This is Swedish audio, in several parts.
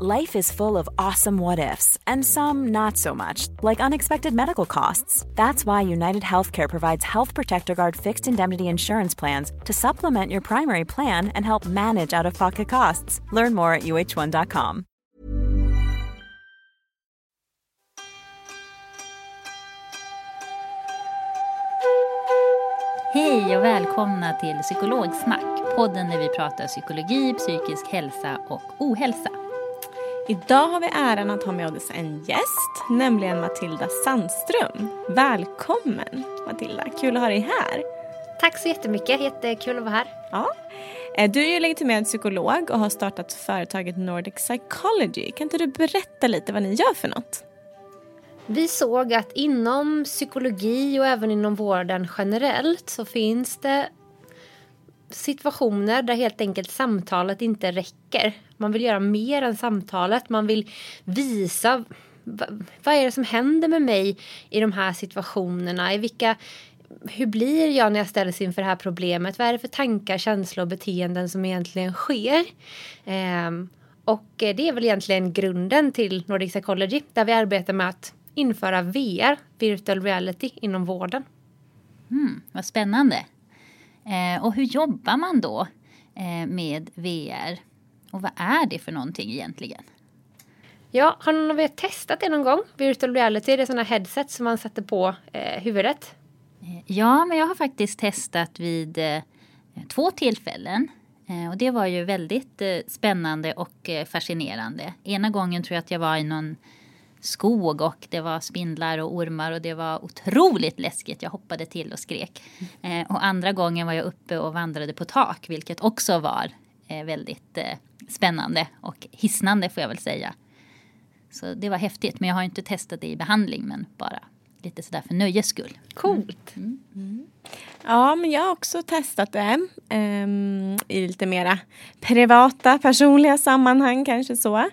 Life is full of awesome what ifs, and some not so much, like unexpected medical costs. That's why United Healthcare provides Health Protector Guard fixed indemnity insurance plans to supplement your primary plan and help manage out of pocket costs. Learn more at uh1.com. Hej och välkomna till Psykologsnack, podden där vi pratar psykologi, psykisk hälsa och ohälsa. Idag har vi äran att ha med oss en gäst, nämligen Matilda Sandström. Välkommen Matilda, kul att ha dig här. Tack så jättemycket, jättekul att vara här. Ja. Eh, du är ju legitimerad psykolog och har startat företaget Nordic Psychology. Kan inte du berätta lite vad ni gör för något? Vi såg att inom psykologi och även inom vården generellt så finns det situationer där helt enkelt samtalet inte räcker. Man vill göra mer än samtalet. Man vill visa vad är det som händer med mig i de här situationerna? I vilka, hur blir jag när jag ställs inför det här problemet? Vad är det för tankar, känslor och beteenden som egentligen sker? Ehm, och eh, det är väl egentligen grunden till Nordic Psychology där vi arbetar med att införa VR, virtual reality, inom vården. Mm, vad spännande. Eh, och hur jobbar man då eh, med VR? Och vad är det för någonting egentligen? Ja, har någon av er testat det någon gång? Virtual reality, det är sådana headset som man sätter på eh, huvudet. Eh, ja, men jag har faktiskt testat vid eh, två tillfällen. Eh, och det var ju väldigt spännande och fascinerande. Ena gången tror jag att jag var i någon skog och det var spindlar och ormar och det var otroligt läskigt. Jag hoppade till och skrek. Eh, och andra gången var jag uppe och vandrade på tak vilket också var eh, väldigt eh, spännande och hisnande får jag väl säga. Så det var häftigt men jag har inte testat det i behandling men bara lite sådär för nöjes skull. Coolt. Mm. Mm. Ja, men jag har också testat det um, i lite mera privata, personliga sammanhang kanske så.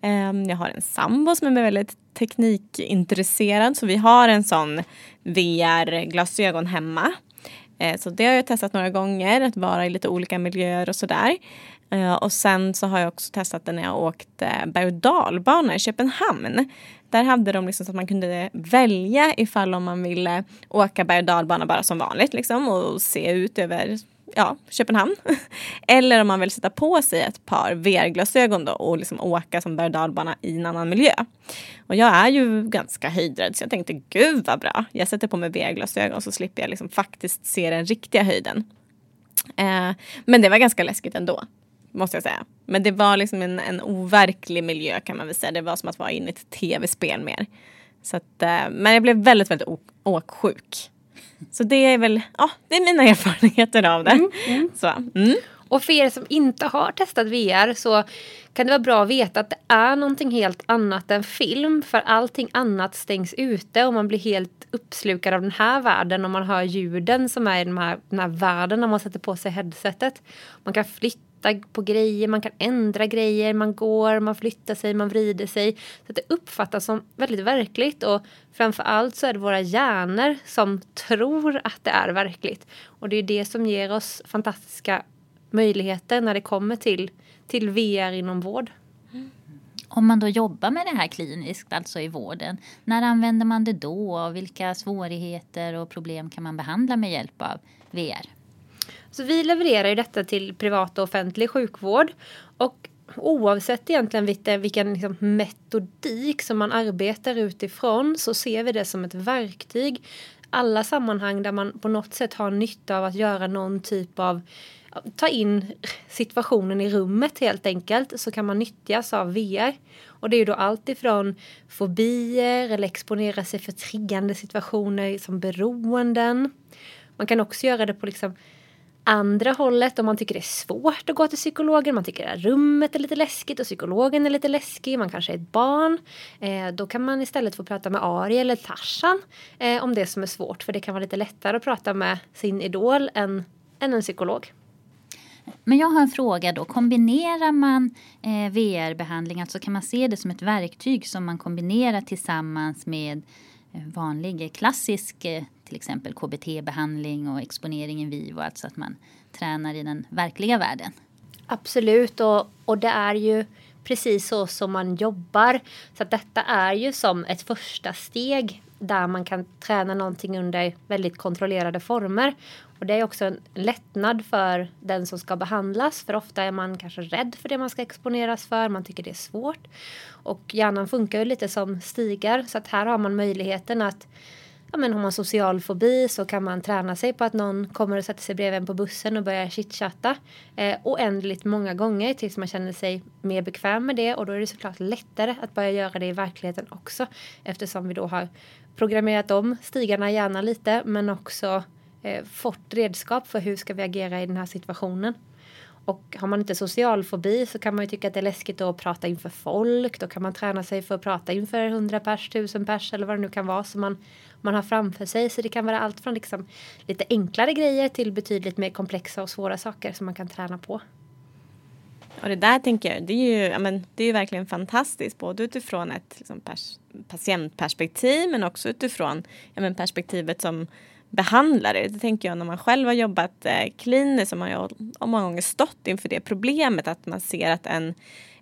Ehm, jag har en sambo som är väldigt teknikintresserad så vi har en sån VR-glasögon hemma. Eh, så det har jag testat några gånger, att vara i lite olika miljöer och sådär. Eh, och sen så har jag också testat det när jag åkte eh, berg och dalbana i Köpenhamn. Där hade de liksom så att man kunde välja ifall om man ville åka berg och dalbana bara som vanligt liksom och se ut över ja, Köpenhamn. Eller om man vill sätta på sig ett par VR-glasögon då och liksom åka som berg dalbana i en annan miljö. Och jag är ju ganska höjdrädd så jag tänkte gud vad bra. Jag sätter på mig VR-glasögon så slipper jag liksom faktiskt se den riktiga höjden. Eh, men det var ganska läskigt ändå. Måste jag säga. Men det var liksom en, en overklig miljö kan man väl säga. Det var som att vara inne i ett tv-spel mer. Så att, eh, men jag blev väldigt, väldigt åksjuk. Så det är väl, ja, det är mina erfarenheter av det. Mm, mm. Så, mm. Och för er som inte har testat VR så kan det vara bra att veta att det är någonting helt annat än film. För allting annat stängs ute och man blir helt uppslukad av den här världen och man hör ljuden som är i den här, den här världen när man sätter på sig headsetet. Man kan flytta på grejer, man kan ändra grejer, man går, man flyttar sig, man vrider sig. Så att det uppfattas som väldigt verkligt och framför allt så är det våra hjärnor som tror att det är verkligt. Och det är det som ger oss fantastiska möjligheter när det kommer till, till VR inom vård. Om man då jobbar med det här kliniskt, alltså i vården, när använder man det då och vilka svårigheter och problem kan man behandla med hjälp av VR? Så vi levererar ju detta till privat och offentlig sjukvård. Och oavsett egentligen vilken, vilken liksom metodik som man arbetar utifrån så ser vi det som ett verktyg. Alla sammanhang där man på något sätt har nytta av att göra någon typ av ta in situationen i rummet helt enkelt så kan man nyttjas av VR. Och det är ju då allt ifrån fobier eller exponera sig för triggande situationer som beroenden. Man kan också göra det på liksom andra hållet om man tycker det är svårt att gå till psykologen, man tycker att rummet är lite läskigt och psykologen är lite läskig, man kanske är ett barn. Eh, då kan man istället få prata med Ari eller Tarzan eh, om det som är svårt för det kan vara lite lättare att prata med sin idol än, än en psykolog. Men jag har en fråga då. Kombinerar man eh, VR-behandling, alltså kan man se det som ett verktyg som man kombinerar tillsammans med eh, vanlig klassisk eh, till exempel KBT-behandling och exponering in vivo, alltså att man tränar i den verkliga världen? Absolut, och, och det är ju precis så som man jobbar. Så att detta är ju som ett första steg där man kan träna någonting under väldigt kontrollerade former. Och det är också en lättnad för den som ska behandlas för ofta är man kanske rädd för det man ska exponeras för, man tycker det är svårt. Och hjärnan funkar ju lite som stigar så att här har man möjligheten att ja, men har man social fobi så kan man träna sig på att någon kommer och sätter sig bredvid en på bussen och börjar chitchatta eh, oändligt många gånger tills man känner sig mer bekväm med det och då är det såklart lättare att börja göra det i verkligheten också eftersom vi då har programmerat om stigarna gärna lite men också eh, fått redskap för hur ska vi agera i den här situationen. Och har man inte social fobi så kan man ju tycka att det är läskigt att prata inför folk. Då kan man träna sig för att prata inför 100 pers, 1000 pers eller vad det nu kan vara Så man, man har framför sig. Så det kan vara allt från liksom lite enklare grejer till betydligt mer komplexa och svåra saker som man kan träna på. Och det där tänker jag, det är ju, ja, men, det är ju verkligen fantastiskt både utifrån ett liksom, pers patientperspektiv men också utifrån ja, men, perspektivet som behandlare. Det tänker jag när man själv har jobbat eh, kliniskt så har jag många gånger stått inför det problemet att man ser att en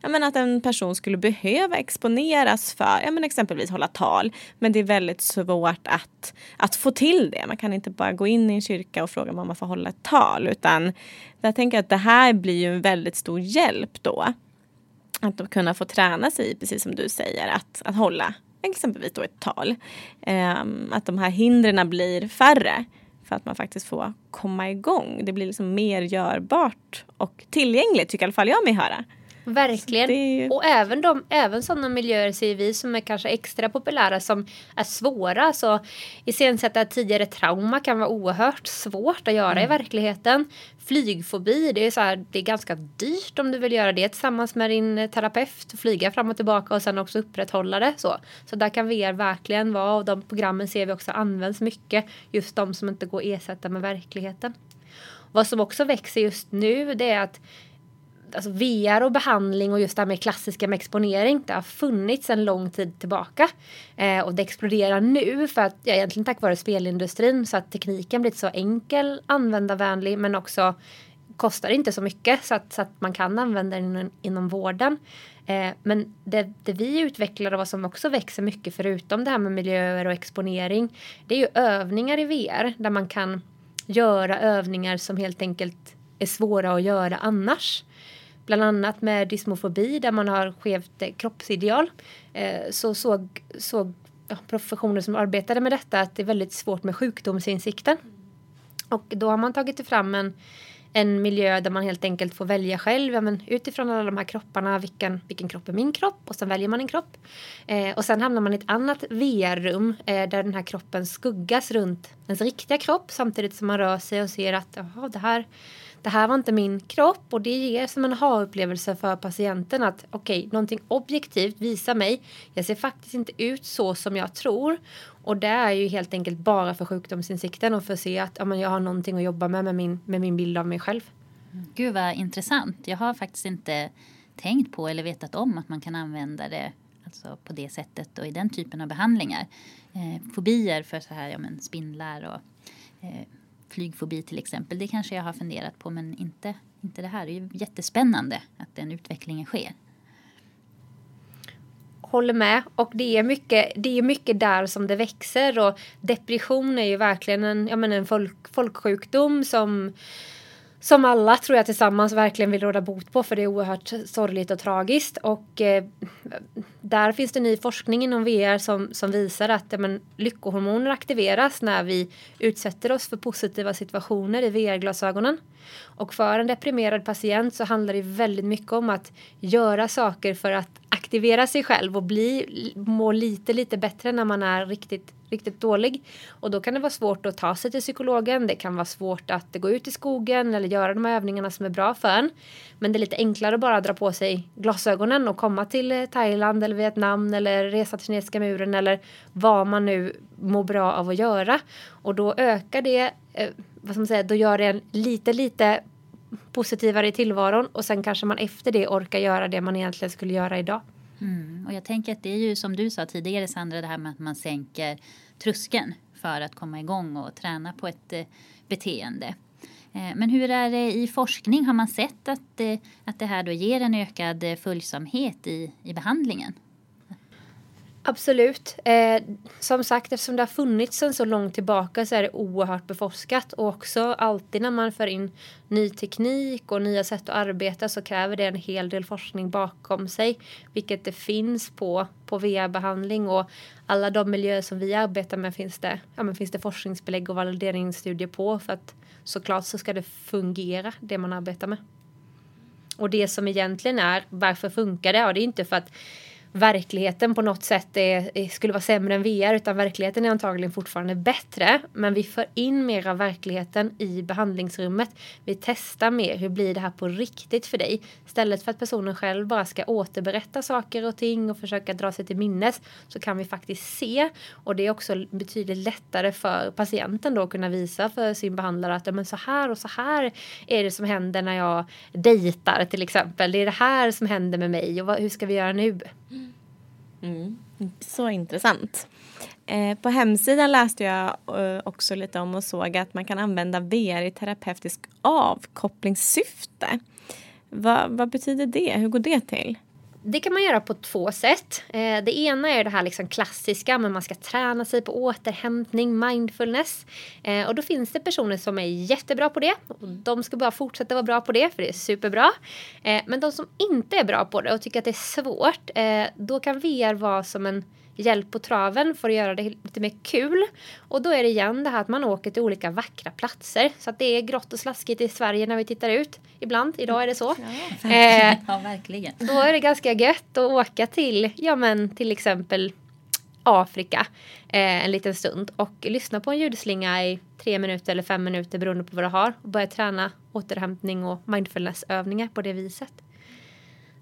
ja, men att en person skulle behöva exponeras för ja, men exempelvis hålla tal. Men det är väldigt svårt att, att få till det. Man kan inte bara gå in i en kyrka och fråga om man får hålla ett tal. Utan jag tänker att det här blir ju en väldigt stor hjälp då. Att kunna få träna sig, precis som du säger, att, att hålla exempelvis då ett tal. Ehm, att de här hindren blir färre för att man faktiskt får komma igång. Det blir liksom mer görbart och tillgängligt tycker i alla fall jag mig höra. Verkligen. Ju... Och även, de, även sådana miljöer ser vi som är kanske extra populära som är svåra. Så iscensätta tidigare trauma kan vara oerhört svårt att göra mm. i verkligheten. Flygfobi, det är, så här, det är ganska dyrt om du vill göra det tillsammans med din terapeut. Flyga fram och tillbaka och sen också upprätthålla det. Så, så där kan VR verkligen vara och de programmen ser vi också används mycket. Just de som inte går att ersätta med verkligheten. Vad som också växer just nu det är att alltså VR och behandling och just det här med klassiska med exponering. Det har funnits en lång tid tillbaka. Eh, och det exploderar nu för att, ja, egentligen tack vare spelindustrin så att tekniken blivit så enkel, användarvänlig men också kostar inte så mycket så att, så att man kan använda den inom, inom vården. Eh, men det, det, vi utvecklar och vad som också växer mycket förutom det här med miljöer och exponering det är ju övningar i VR där man kan göra övningar som helt enkelt är svåra att göra annars bland annat med dysmofobi där man har skevt eh, kroppsideal eh, så såg, såg professioner som arbetade med detta att det är väldigt svårt med sjukdomsinsikten. Och då har man tagit fram en, en miljö där man helt enkelt får välja själv ja, men utifrån alla de här kropparna vilken, vilken kropp är min kropp och sen väljer man en kropp. Eh, och sen hamnar man i ett annat VR-rum eh, där den här kroppen skuggas runt ens riktiga kropp samtidigt som man rör sig och ser att jaha, det här det här var inte min kropp och det ger som en aha-upplevelse för patienten att okej, okay, någonting objektivt visar mig. Jag ser faktiskt inte ut så som jag tror. Och det är ju helt enkelt bara för sjukdomsinsikten och för att se att ja, men jag har någonting att jobba med med min, med min bild av mig själv. Gud vad intressant. Jag har faktiskt inte tänkt på eller vetat om att man kan använda det alltså på det sättet och i den typen av behandlingar. Eh, fobier för så här, ja, men spindlar och eh, flygfobi till exempel. Det kanske jag har funderat på men inte, inte det här. Det är ju jättespännande att den utvecklingen sker. Håller med. Och det är, mycket, det är mycket där som det växer. Och depression är ju verkligen en, ja, men en folk, folksjukdom som som alla tror jag tillsammans verkligen vill råda bot på för det är oerhört sorgligt och tragiskt. Och eh, där finns det ny forskning inom VR som, som visar att ja, men, lyckohormoner aktiveras när vi utsätter oss för positiva situationer i VR-glasögonen. Och för en deprimerad patient så handlar det väldigt mycket om att göra saker för att aktivera sig själv och bli, må lite, lite bättre när man är riktigt, riktigt dålig. Och då kan det vara svårt att ta sig till psykologen. Det kan vara svårt att gå ut i skogen eller göra de här övningarna som är bra för en. Men det är lite enklare att bara dra på sig glasögonen och komma till eh, Thailand eller Vietnam eller resa till kinesiska muren eller vad man nu mår bra av att göra. Och då ökar det, eh, vad ska man säga, då gör det en lite, lite positivare i tillvaron och sen kanske man efter det orkar göra det man egentligen skulle göra idag. Mm. Och jag tänker att det är ju som du sa tidigare Sandra, det här med att man sänker tröskeln för att komma igång och träna på ett eh, beteende. Eh, men hur är det i forskning? Har man sett att, eh, att det här då ger en ökad följsamhet i, i behandlingen? Absolut. Eh, som sagt, eftersom det har funnits sen så långt tillbaka så är det oerhört beforskat. Och också alltid när man för in ny teknik och nya sätt att arbeta så kräver det en hel del forskning bakom sig. Vilket det finns på, på VR-behandling och alla de miljöer som vi arbetar med finns det, ja, men finns det forskningsbelägg och valideringsstudier på. För att såklart så ska det fungera, det man arbetar med. Och det som egentligen är, varför funkar det? Ja, det är inte för att verkligheten på något sätt är, skulle vara sämre än VR utan verkligheten är antagligen fortfarande bättre. Men vi för in mer av verkligheten i behandlingsrummet. Vi testar mer, hur blir det här på riktigt för dig? Istället för att personen själv bara ska återberätta saker och ting och försöka dra sig till minnes så kan vi faktiskt se. Och det är också betydligt lättare för patienten då att kunna visa för sin behandlare att men så här och så här är det som händer när jag dejtar till exempel. Det är det här som händer med mig och vad, hur ska vi göra nu? Mm. Så intressant. Eh, på hemsidan läste jag eh, också lite om och såg att man kan använda VR i terapeutisk avkopplingssyfte. Va, vad betyder det? Hur går det till? Det kan man göra på två sätt. Eh, det ena är det här liksom klassiska, men man ska träna sig på återhämtning, mindfulness. Eh, och då finns det personer som är jättebra på det. Och de ska bara fortsätta vara bra på det, för det är superbra. Eh, men de som inte är bra på det och tycker att det är svårt, eh, då kan VR vara som en hjälp på traven för att göra det lite mer kul. Och då är det igen det här att man åker till olika vackra platser. Så att det är grått och slaskigt i Sverige när vi tittar ut ibland. Idag är det så. Ja, eh, ja verkligen. Då är det ganska gött att åka till, ja men till exempel Afrika eh, en liten stund och lyssna på en ljudslinga i tre minuter eller fem minuter beroende på vad du har och börja träna återhämtning och mindfulnessövningar på det viset.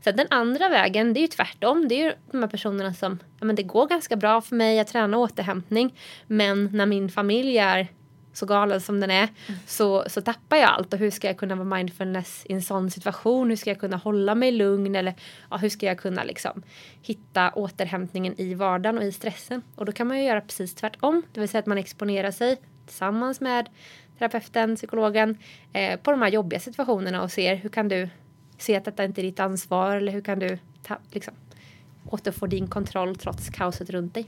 Sen den andra vägen, det är ju tvärtom. Det är ju de här personerna som, ja men det går ganska bra för mig, jag tränar återhämtning. Men när min familj är så galen som den är mm. så, så tappar jag allt. Och hur ska jag kunna vara mindfulness i en sån situation? Hur ska jag kunna hålla mig lugn? Eller ja, hur ska jag kunna liksom hitta återhämtningen i vardagen och i stressen? Och då kan man ju göra precis tvärtom. Det vill säga att man exponerar sig tillsammans med terapeuten, psykologen eh, på de här jobbiga situationerna och ser hur kan du se att detta inte är ditt ansvar eller hur kan du ta, liksom, återfå din kontroll trots kaoset runt dig.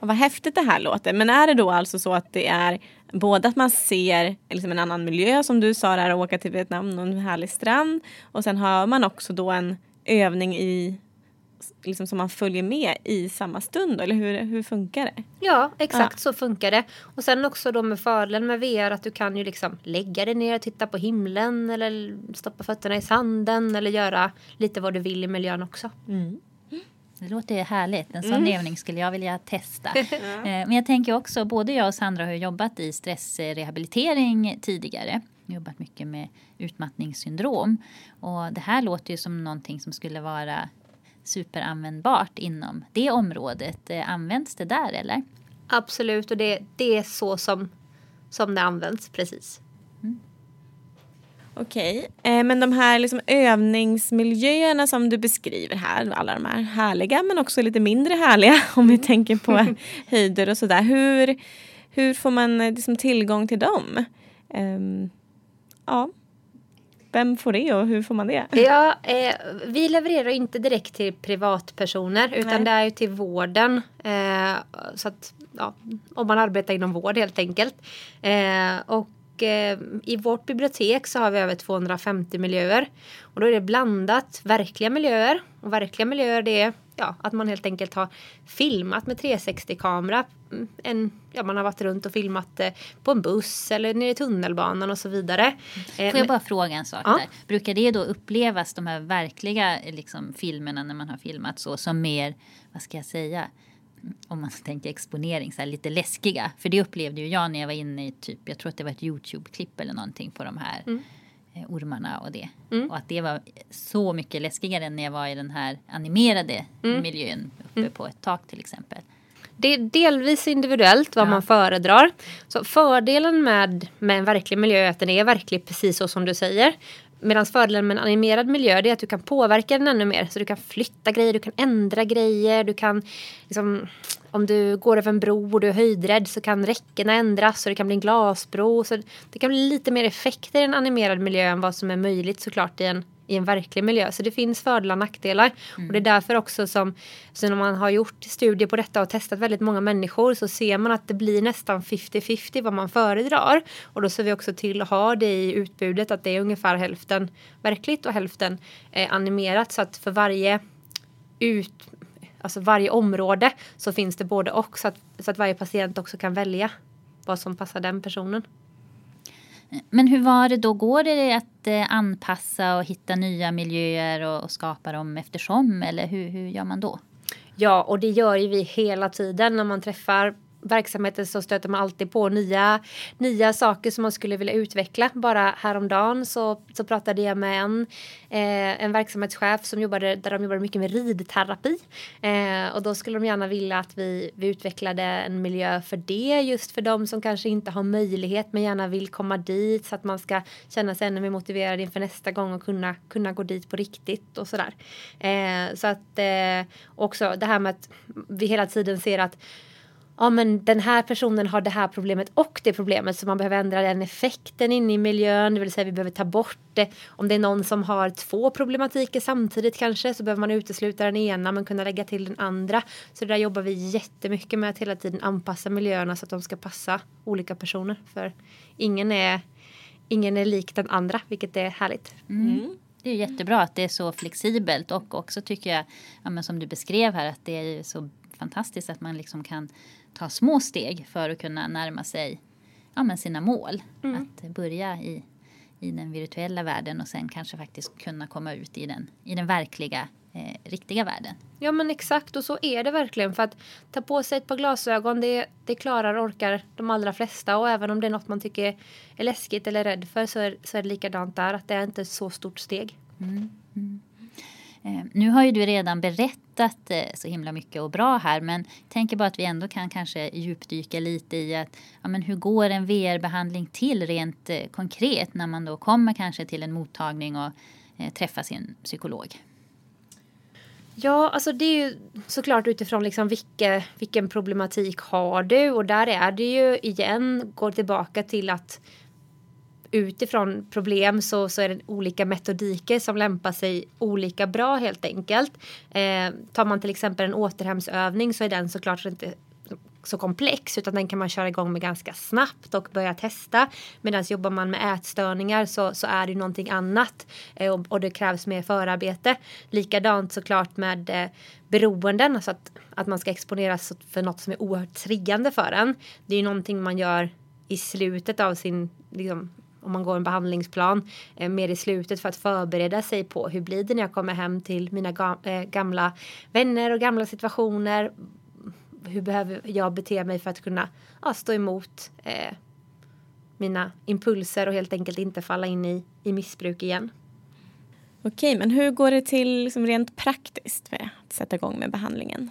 Och vad häftigt det här låter. Men är det då alltså så att det är både att man ser liksom en annan miljö som du sa där, åka till Vietnam och en härlig strand och sen har man också då en övning i liksom som man följer med i samma stund? Eller hur, hur funkar det? Ja, exakt ja. så funkar det. Och sen också då med fördelen med VR att du kan ju liksom lägga dig ner och titta på himlen eller stoppa fötterna i sanden eller göra lite vad du vill i miljön också. Mm. Det låter härligt. En sån mm. övning skulle jag vilja testa. ja. Eh, men jag tänker också, både jag och Sandra har jobbat i stressrehabilitering tidigare. Jobbat mycket med utmattningssyndrom. Och det här låter ju som någonting som skulle vara superanvändbart inom det området. Eh, används det där eller? Absolut och det, det är så som, som det används precis. Mm. Okej, eh, men de här liksom övningsmiljöerna som du beskriver här, alla de här härliga men också lite mindre härliga om vi mm. tänker på höjder och sådär. Hur, hur får man eh, liksom tillgång till dem? Um, ja, vem får det och hur får man det? Ja, eh, vi levererar inte direkt till privatpersoner utan Nej. det är ju till vården. Eh, så att, ja, om man arbetar inom vård helt enkelt. Eh, och eh, i vårt bibliotek så har vi över 250 miljöer. Och då är det blandat verkliga miljöer. Och verkliga miljöer det är ja, att man helt enkelt har filmat med 360-kamera. Mm, en, ja, man har varit runt och filmat eh, på en buss eller nere i tunnelbanan och så vidare. Får jag bara fråga en sak ja. där? Brukar det då upplevas, de här verkliga liksom, filmerna när man har filmat så, som mer, vad ska jag säga, om man tänker exponering, så här, lite läskiga. För det upplevde ju jag när jag var inne i typ, jag tror att det var ett YouTube-klipp eller någonting på de här mm. Eh, ormarna och det. Mm. Och att det var så mycket läskigare än när jag var i den här animerade mm. miljön uppe mm. på ett tak till exempel. Det är delvis individuellt vad ja. man föredrar. Så fördelen med, med en verklig miljö är att den är verklig precis så som du säger. Medan fördelen med en animerad miljö är att du kan påverka den ännu mer. Så du kan flytta grejer, du kan ändra grejer, du kan liksom, om du går över en bro och du är höjdrädd så kan räckena ändras och det kan bli en glasbro. Så det kan bli lite mer effekter i en animerad miljö än vad som är möjligt såklart i en i en verklig miljö. Så det finns fördelar och nackdelar. Mm. Och det är därför också som så när man har gjort studier på detta och testat väldigt många människor så ser man att det blir nästan 50-50 vad man föredrar. Och då ser vi också till att ha det i utbudet att det är ungefär hälften verkligt och hälften eh, animerat. Så att för varje ut Alltså varje område så finns det både och så att, så att varje patient också kan välja vad som passar den personen. Men hur var det då? Går det att eh, anpassa och hitta nya miljöer och, och skapa dem eftersom? Eller hur, hur gör man då? Ja, och det gör ju vi hela tiden när man träffar verksamheten så stöter man alltid på nya, nya saker som man skulle vilja utveckla. Bara häromdagen så, så pratade jag med en, eh, en verksamhetschef som jobbade, där de jobbade mycket med ridterapi. Eh, och då skulle de gärna vilja att vi, vi utvecklade en miljö för det just för de som kanske inte har möjlighet men gärna vill komma dit så att man ska känna sig ännu mer motiverad inför nästa gång och kunna, kunna gå dit på riktigt och sådär. Eh, så att eh, också det här med att vi hela tiden ser att ja men den här personen har det här problemet och det problemet så man behöver ändra den effekten inne i miljön, det vill säga vi behöver ta bort det. Om det är någon som har två problematiker samtidigt kanske så behöver man utesluta den ena men kunna lägga till den andra. Så det där jobbar vi jättemycket med att hela tiden anpassa miljöerna så att de ska passa olika personer. För ingen är, ingen är lik den andra vilket är härligt. Mm. Det är jättebra att det är så flexibelt och också tycker jag, ja, men som du beskrev här, att det är så fantastiskt att man liksom kan ta små steg för att kunna närma sig ja, men sina mål. Mm. Att börja i, i den virtuella världen och sen kanske faktiskt kunna komma ut i den, i den verkliga eh, riktiga världen. Ja men exakt och så är det verkligen för att ta på sig ett par glasögon det, det klarar och orkar de allra flesta och även om det är något man tycker är läskigt eller rädd för så är, så är det likadant där att det är inte ett så stort steg. Mm. Mm. Eh, nu har ju du redan berättat eh, så himla mycket och bra här men tänker bara att vi ändå kan kanske djupdyka lite i att ja, men hur går en VR-behandling till rent eh, konkret när man då kommer kanske till en mottagning och träffar sin psykolog? Ja, alltså det är ju såklart utifrån liksom vilke, vilken problematik har du och där är det ju igen går tillbaka till att utifrån problem så, så är det olika metodiker som lämpar sig olika bra helt enkelt. Eh, tar man till exempel en återhämtsövning så är den såklart inte så komplex utan den kan man köra igång med ganska snabbt och börja testa. Medan jobbar man med ätstörningar så, så är det någonting annat eh, och, och, det krävs mer förarbete. Likadant såklart med eh, beroenden, alltså att, att man ska exponeras för något som är oerhört triggande för en. Det är ju någonting man gör i slutet av sin liksom, om man går en behandlingsplan eh, mer i slutet för att förbereda sig på hur blir det när jag kommer hem till mina ga eh, gamla vänner och gamla situationer. Hur behöver jag bete mig för att kunna ja, stå emot eh, mina impulser och helt enkelt inte falla in i, i missbruk igen. Okej, men hur går det till liksom rent praktiskt för att sätta igång med behandlingen?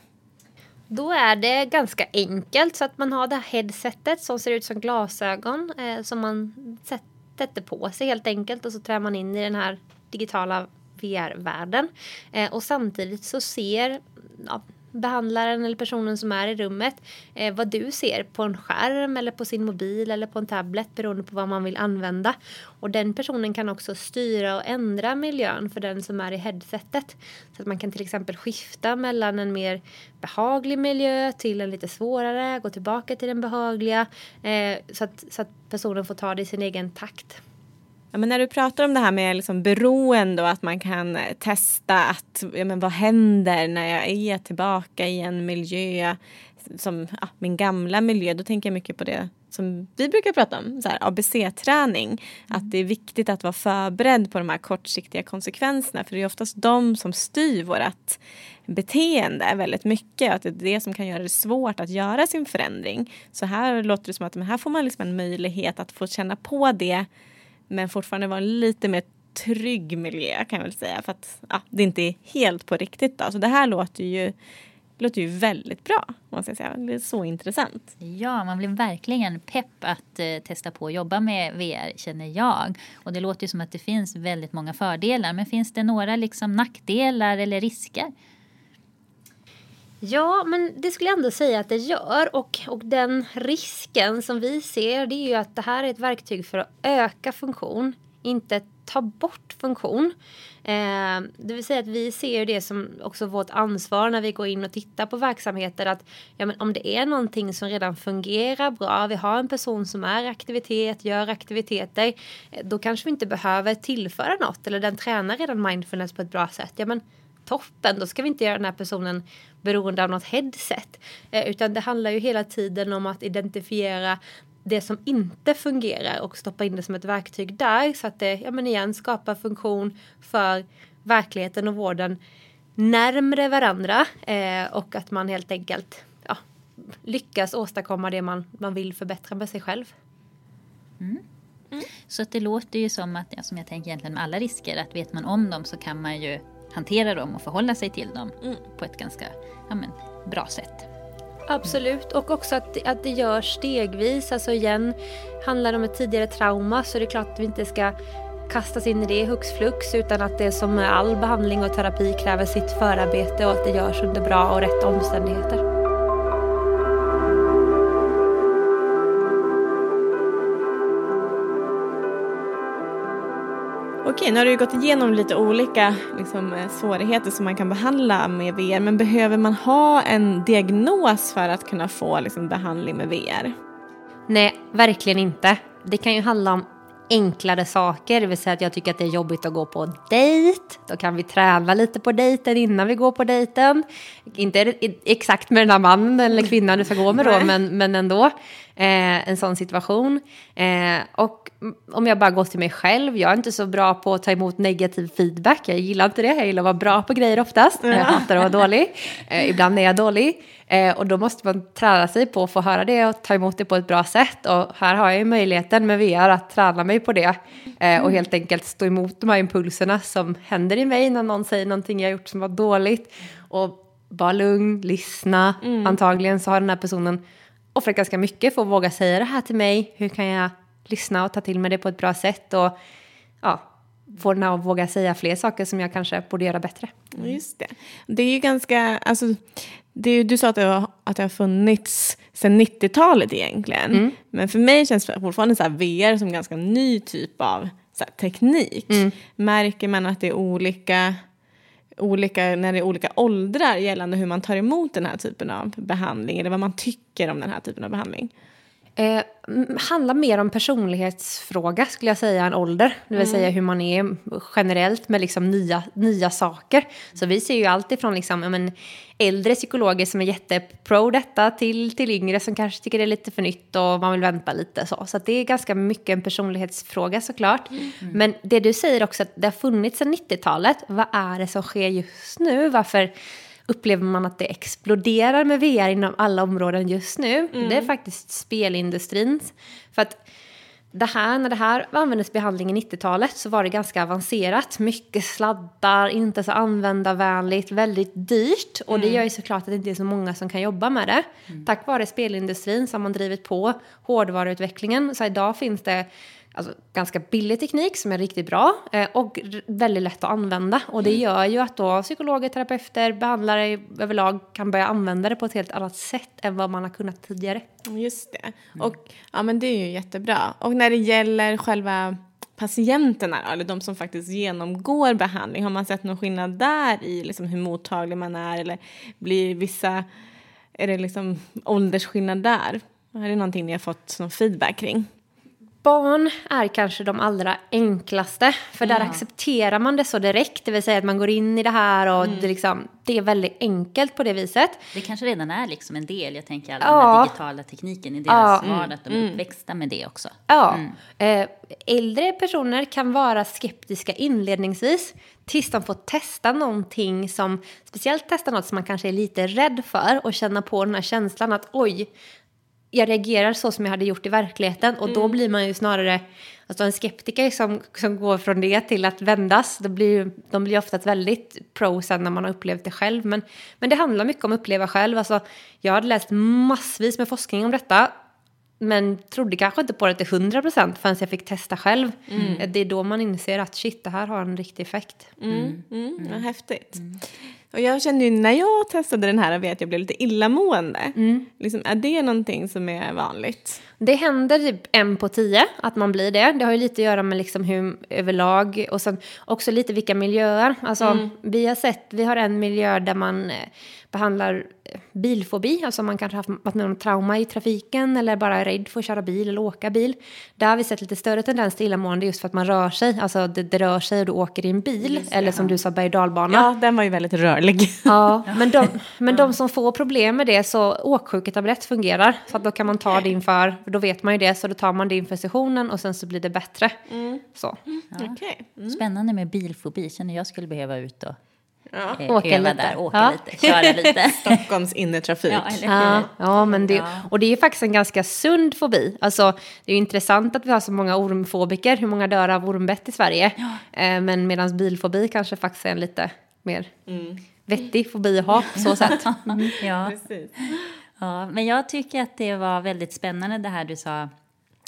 Då är det ganska enkelt så att man har det här headsetet som ser ut som glasögon eh, som man sätter sätter på sig helt enkelt och så trär man in i den här digitala VR-världen. Eh, och samtidigt så ser ja, behandlaren eller personen som är i rummet eh, vad du ser på en skärm eller på sin mobil eller på en tablet beroende på vad man vill använda. Och den personen kan också styra och ändra miljön för den som är i headsetet. Så att man kan till exempel skifta mellan en mer behaglig miljö till en lite svårare, gå tillbaka till den behagliga eh, så, att, så att personen får ta det i sin egen takt. Ja, men när du pratar om det här med liksom beroende och att man kan eh, testa att, ja, men vad händer när jag är tillbaka i en miljö som ja, min gamla miljö, då tänker jag mycket på det som vi brukar prata om, ABC-träning. Att det är viktigt att vara förberedd på de här kortsiktiga konsekvenserna för det är oftast de som styr vårt beteende väldigt mycket. Att det är det som kan göra det svårt att göra sin förändring. Så här låter det som att men här får man liksom en möjlighet att få känna på det men fortfarande vara en lite mer trygg miljö kan jag väl säga. För att ja, det inte är helt på riktigt. Då. Så det här låter ju, låter ju väldigt bra. Måste jag säga. Det är så intressant. Ja, man blir verkligen pepp att eh, testa på att jobba med VR känner jag. Och det låter ju som att det finns väldigt många fördelar. Men finns det några liksom nackdelar eller risker? Ja, men det skulle jag ändå säga att det gör. Och, och den risken som vi ser det är ju att det här är ett verktyg för att öka funktion, inte ta bort funktion. Eh, det vill säga att vi ser det som också vårt ansvar när vi går in och tittar på verksamheter att ja, men om det är någonting som redan fungerar bra, vi har en person som är i aktivitet, gör aktiviteter, eh, då kanske vi inte behöver tillföra något eller den tränar redan mindfulness på ett bra sätt. Ja, men toppen, då ska vi inte göra den här personen beroende av något headset. Eh, utan det handlar ju hela tiden om att identifiera det som inte fungerar och stoppa in det som ett verktyg där så att det ja, men igen skapar funktion för verkligheten och vården närmre varandra eh, och att man helt enkelt ja, lyckas åstadkomma det man, man vill förbättra med sig själv. Mm. Mm. Så att det låter ju som att, ja, som jag tänker egentligen med alla risker, att vet man om dem så kan man ju hantera dem och förhålla sig till dem mm. på ett ganska ja, men, bra sätt. Absolut, och också att, att det görs stegvis. Alltså igen, handlar det om ett tidigare trauma så är det klart att vi inte ska kastas in i det hux flux utan att det som all behandling och terapi kräver sitt förarbete och att det görs under bra och rätt omständigheter. Okej, nu har du gått igenom lite olika liksom, eh, svårigheter som man kan behandla med VR. Men behöver man ha en diagnos för att kunna få liksom, behandling med VR? Nej, verkligen inte. Det kan ju handla om enklare saker, det vill säga att jag tycker att det är jobbigt att gå på dejt. Då kan vi träna lite på dejten innan vi går på dejten. Inte exakt med den här mannen eller kvinnan du ska gå med då, men, men ändå. Eh, en sån situation. Eh, och om jag bara går till mig själv, jag är inte så bra på att ta emot negativ feedback. Jag gillar inte det, jag gillar att vara bra på grejer oftast. Jag hatar att vara dålig. Eh, ibland är jag dålig. Eh, och då måste man träna sig på att få höra det och ta emot det på ett bra sätt. Och här har jag ju möjligheten med VR att träna mig på det. Eh, och helt enkelt stå emot de här impulserna som händer i mig när någon säger någonting jag gjort som var dåligt. Och vara lugn, lyssna. Mm. Antagligen så har den här personen offrat ganska mycket för att våga säga det här till mig. Hur kan jag lyssna och ta till mig det på ett bra sätt? Och ja, få den att våga säga fler saker som jag kanske borde göra bättre. Mm. Just det. Det är ju ganska, alltså, det du sa att det, har, att det har funnits sedan 90-talet egentligen. Mm. Men för mig känns fortfarande så VR som en ganska ny typ av teknik. Mm. Märker man att det är olika, olika, när det är olika åldrar gällande hur man tar emot den här typen av behandling? Eller vad man tycker om den här typen av behandling? Eh, handlar mer om personlighetsfråga skulle jag säga än ålder. Det vill mm. säga hur man är generellt med liksom nya, nya saker. Så vi ser ju allt ifrån liksom, ja, men, äldre psykologer som är jättepro detta till, till yngre som kanske tycker det är lite för nytt och man vill vänta lite. Så, så det är ganska mycket en personlighetsfråga såklart. Mm. Men det du säger också att det har funnits sedan 90-talet. Vad är det som sker just nu? Varför upplever man att det exploderar med VR inom alla områden just nu. Mm. Det är faktiskt spelindustrin. För att det här, när det här användes behandling i 90-talet så var det ganska avancerat. Mycket sladdar, inte så användarvänligt, väldigt dyrt. Och det mm. gör ju såklart att det inte är så många som kan jobba med det. Mm. Tack vare spelindustrin så har man drivit på hårdvaruutvecklingen. Så idag finns det alltså, ganska billig teknik som är riktigt bra eh, och väldigt lätt att använda. Och det gör ju att då psykologer, terapeuter, behandlare överlag kan börja använda det på ett helt annat sätt än vad man har kunnat tidigare. Just det. Och ja, men det är ju jättebra. Och när det gäller själva patienterna, eller de som faktiskt genomgår behandling, har man sett någon skillnad där i liksom hur mottaglig man är eller blir vissa, är det liksom åldersskillnad där? Är det någonting ni har fått någon feedback kring? Barn är kanske de allra enklaste, för där accepterar man det så direkt. Det vill säga att man går in i det här och det, liksom, det är väldigt enkelt på det viset. Det kanske redan är liksom en del, jag tänker all Ja. den här digitala tekniken i deras vardag, att de är uppväxta med det också. Ja, eh, äldre personer kan vara skeptiska inledningsvis tills de får testa någonting som, speciellt testa något som man kanske är lite rädd för och känna på den här känslan att oj, jag reagerar så som jag hade gjort i verkligheten och då blir man ju snarare, alltså en skeptiker som, som går från det till att vändas, då blir ju, de blir oftast väldigt pro sen när man har upplevt det själv. Men, men det handlar mycket om att uppleva själv. Alltså, jag hade läst massvis med forskning om detta men trodde kanske inte på det till 100 procent förrän jag fick testa själv. Det är då man inser att shit, det här har en riktig effekt. Mm, mm, Vad häftigt. Och jag kände ju när jag testade den här att jag blev lite illamående. Liksom, är det någonting som är vanligt? Det händer typ en på tio att man blir det. Det har ju lite att göra med liksom hur överlag och sen också lite vilka miljöer. Alltså, vi har sett, vi har en miljö där man eh, behandlar eh, bilfobi, alltså man kanske har varit med om trauma i trafiken eller bara är rädd för att köra bil eller åka bil. Där har vi sett lite större tendens till illamående just för att man rör sig, alltså det, det rör sig och du åker i en bil eller som du sa berg. Ja, den var ju väldigt rörlig. Ja, men de, men de som får problem med det så åksjuketablett fungerar. Så att då kan man ta det inför, då vet man ju det, så då tar man det inför sessionen och sen så blir det bättre. Så. Okej. Spännande med bilfobi, känner jag skulle behöva ut och eh, Åka öva lite. där, åka Ja. lite, köra lite. Stockholms innertrafik. ja, Ja, ja, men det, Ja. och det är ju faktiskt en ganska sund fobi. Alltså, det är ju intressant att vi har så många ormfobiker, hur många dör av ormbett i Sverige. Eh, men medan bilfobi kanske faktiskt är en lite mer vettig fobi att ha på så sätt. ja. Precis. Ja, men jag tycker att det var väldigt spännande det här du sa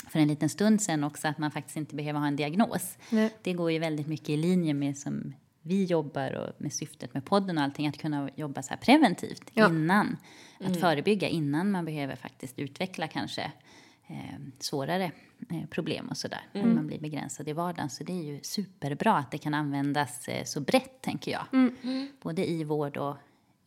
för en liten stund sedan också, att man faktiskt inte behöver ha en diagnos. Nej. Det går ju väldigt mycket i linje med som vi jobbar och med syftet med podden och allting, att kunna jobba så här preventivt Ja. innan. Att förebygga innan man behöver faktiskt utveckla kanske eh, svårare eh, problem och sådär. Att man blir begränsad i vardagen. Så det är ju superbra att det kan användas eh, så brett, tänker jag. Både i vård och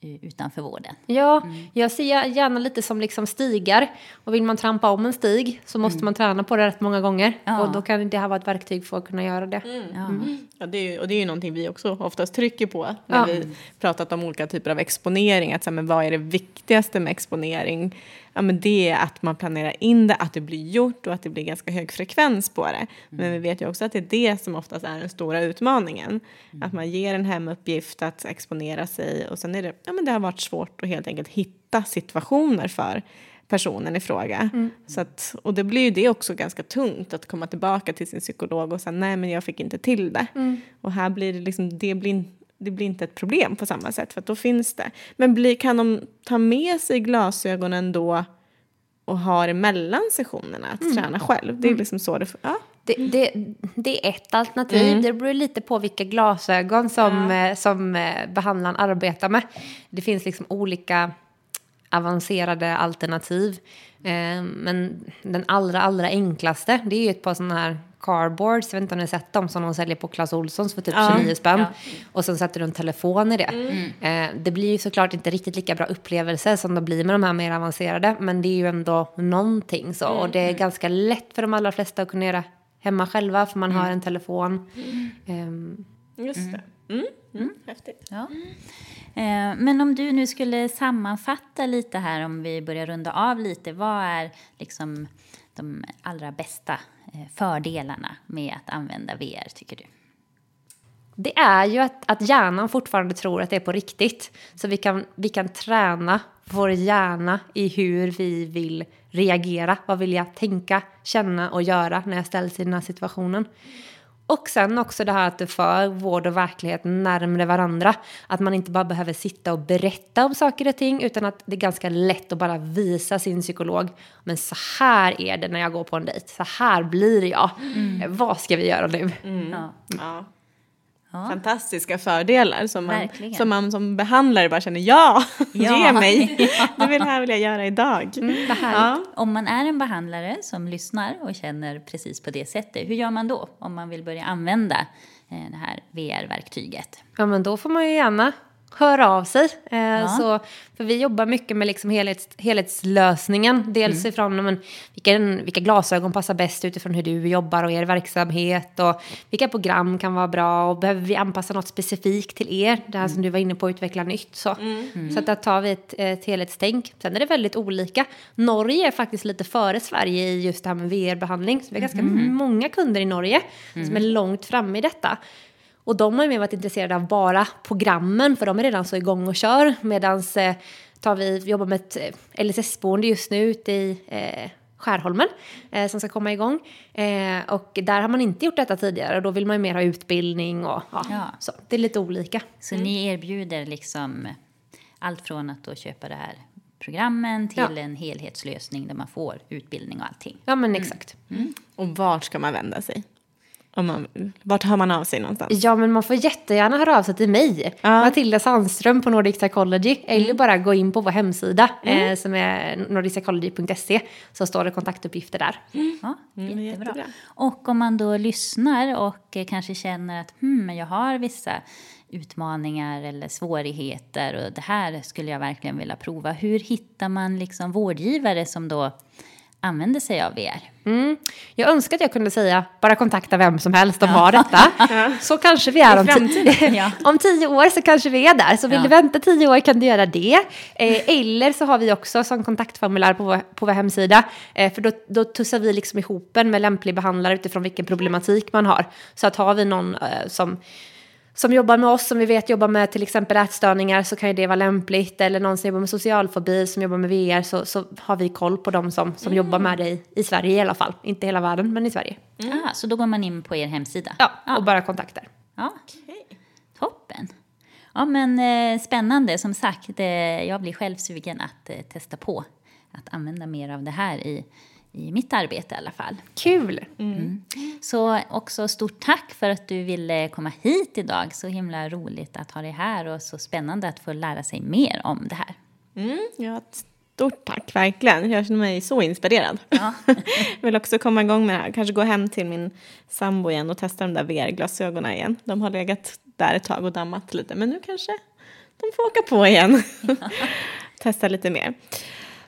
utanför vården. Ja, jag ser gärna lite som liksom stigar. Och vill man trampa om en stig så måste man träna på det rätt många gånger. Ja. Och då kan det här vara ett verktyg för att kunna göra det. Ja. Ja, det är och det är ju någonting vi också oftast trycker på när Ja. vi pratat om olika typer av exponering. Att så här, men vad är det viktigaste med exponering? Ja, men det är att man planerar in det, att det blir gjort och att det blir ganska hög frekvens på det. Men vi vet ju också att det är det som oftast är den stora utmaningen. Att man ger en hemuppgift att exponera sig och sen är det, ja men det har varit svårt att helt enkelt hitta situationer för personen i fråga. Så att, och det blir ju det också ganska tungt att komma tillbaka till sin psykolog och säga nej men jag fick inte till det. Och här blir det liksom, det blir, det blir inte ett problem på samma sätt för då finns det. Men blir, kan de ta med sig glasögonen då och ha det mellan sessionerna att träna själv? Det är liksom så det, ja. Det, det, det är ett alternativ. Det beror lite på vilka glasögon som, eh, som eh, behandlaren arbetar med. Det finns liksom olika avancerade alternativ. Eh, Men den allra, allra enklaste, det är ju ett par sådana här carboards, jag vet inte om ni har sett dem, som de säljer på Clas Ohlsons för typ 29 spänn. Och sen sätter du en telefon i det. Eh, Det blir ju såklart inte riktigt lika bra upplevelse som det blir med de här mer avancerade, men det är ju ändå någonting så. Och det är ganska lätt för de allra flesta att kunna göra hemma själva, för man har en telefon. Ehm, Just det. Mm. Mm. Häftigt. Ja. Eh, Men om du nu skulle sammanfatta lite här, om vi börjar runda av lite. Vad är liksom de allra bästa eh, fördelarna med att använda VR, tycker du? Det är ju att, att hjärnan fortfarande tror att det är på riktigt. Så vi kan, vi kan träna vår hjärna i hur vi vill reagera. Vad vill jag tänka, känna och göra när jag ställs i den här situationen. Och sen också det här att det för vård och verklighet närmare varandra. Att man inte bara behöver sitta och berätta om saker och ting utan att det är ganska lätt att bara visa sin psykolog. Men så här är det när jag går på en dejt. Så här blir jag. Mm. Vad ska vi göra nu? Ja. Ja. Ja. Fantastiska fördelar som man, Verkligen. som man som behandlare bara känner ja, Ja. ge mig. Det vill här vill jag göra idag. Härligt. Ja. Om man är en behandlare som lyssnar och känner precis på det sättet, hur gör man då om man vill börja använda eh, det här VR-verktyget? Ja, men då får man ju gärna höra av sig. Eh, Ja. så, för vi jobbar mycket med liksom helhets, helhetslösningen. Dels ifrån men, vilken, vilka glasögon passar bäst utifrån hur du jobbar och er verksamhet. Och vilka program kan vara bra och behöver vi anpassa något specifikt till er? Det här som du var inne på, utveckla nytt. Så, så att där tar vi ett, ett helhetstänk. Sen är det väldigt olika. Norge är faktiskt lite före Sverige i just det här med VR-behandling. Så vi har ganska många kunder i Norge som är långt framme i detta. Och de har ju mer varit intresserade av bara programmen för de är redan så igång och kör. Medan eh, tar vi, vi jobbar med ett eh, LSS-boende just nu ute i eh, Skärholmen eh, som ska komma igång. Eh, och där har man inte gjort detta tidigare och då vill man ju mer ha utbildning och ja, Ja. så. Det är lite olika. Så ni erbjuder liksom allt från att då köpa det här programmen till Ja. en helhetslösning där man får utbildning och allting. Ja men exakt. Och vart ska man vända sig? Om man, vart hör man av sig någonstans? Ja, men man får jättegärna höra av sig till mig. Ja. Matilda Sandström på Nordic Psychology. Eller bara gå in på vår hemsida eh, som är nordicpsychology.se. Så står det kontaktuppgifter där. Ja, Mm, jättebra. jättebra. Och om man då lyssnar och eh, kanske känner att hmm, men jag har vissa utmaningar eller svårigheter och det här skulle jag verkligen vilja prova. Hur hittar man liksom vårdgivare som då använder sig av VR? Mm. Jag önskar att jag kunde säga bara kontakta vem som helst om har detta. Så kanske vi är om, Ja. om tio år så kanske vi är där. Så vill Ja. du vänta tio år kan du göra det. Eh, eller så har vi också som kontaktformulär på vår, på vår hemsida. Eh, för då, då tussar vi liksom ihop en med lämplig behandlare utifrån vilken problematik man har. Så att har vi någon eh, som som jobbar med oss, som vi vet jobbar med till exempel ätstörningar så kan ju det vara lämpligt. Eller någon som jobbar med socialfobi, som jobbar med VR, så, så har vi koll på dem som, som jobbar med det i, i Sverige i alla fall. Inte hela världen, men i Sverige. Ah, så då går man in på er hemsida? Ja, och bara kontakter. Ja. Toppen. Ja, men eh, spännande. Som sagt, eh, jag blir själv sugen att eh, testa på att använda mer av det här i, i mitt arbete i alla fall. Kul! Så också stort tack för att du ville komma hit idag. Så himla roligt att ha dig här och så spännande att få lära sig mer om det här. Mm, ja, stort tack, verkligen. Jag känner mig så inspirerad. Ja. Jag vill också komma igång med det här. Kanske gå hem till min sambo igen och testa de där VR-glasögonen igen. De har legat där ett tag och dammat lite, men nu kanske de får åka på igen. testa lite mer.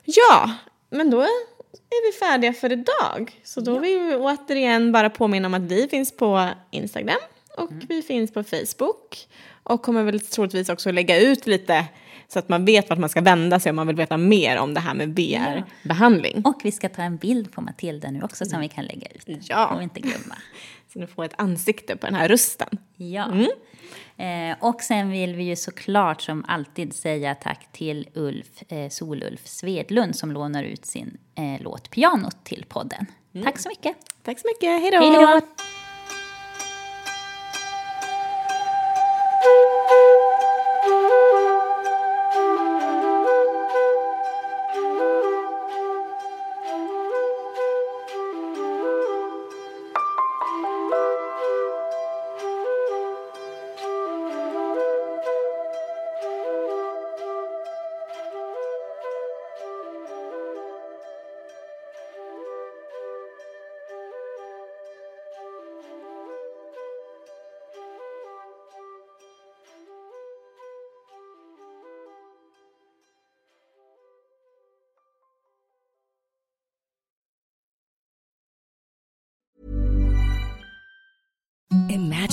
Ja, men då är vi färdiga för idag. Så då vill vi återigen bara påminna om att vi finns på Instagram och vi finns på Facebook. Och kommer väl troligtvis också lägga ut lite så att man vet vart man ska vända sig om man vill veta mer om det här med VR-behandling. Och vi ska ta en bild på Matilda nu också som vi kan lägga ut. Ja. Får vi inte glömma. Så du får ett ansikte på den här rösten. Ja. Eh, och sen vill vi ju såklart som alltid säga tack till Ulf, eh, Solulf Svedlund som lånar ut sin eh, låt Pianot till podden. Tack så mycket. Tack så mycket, hej då!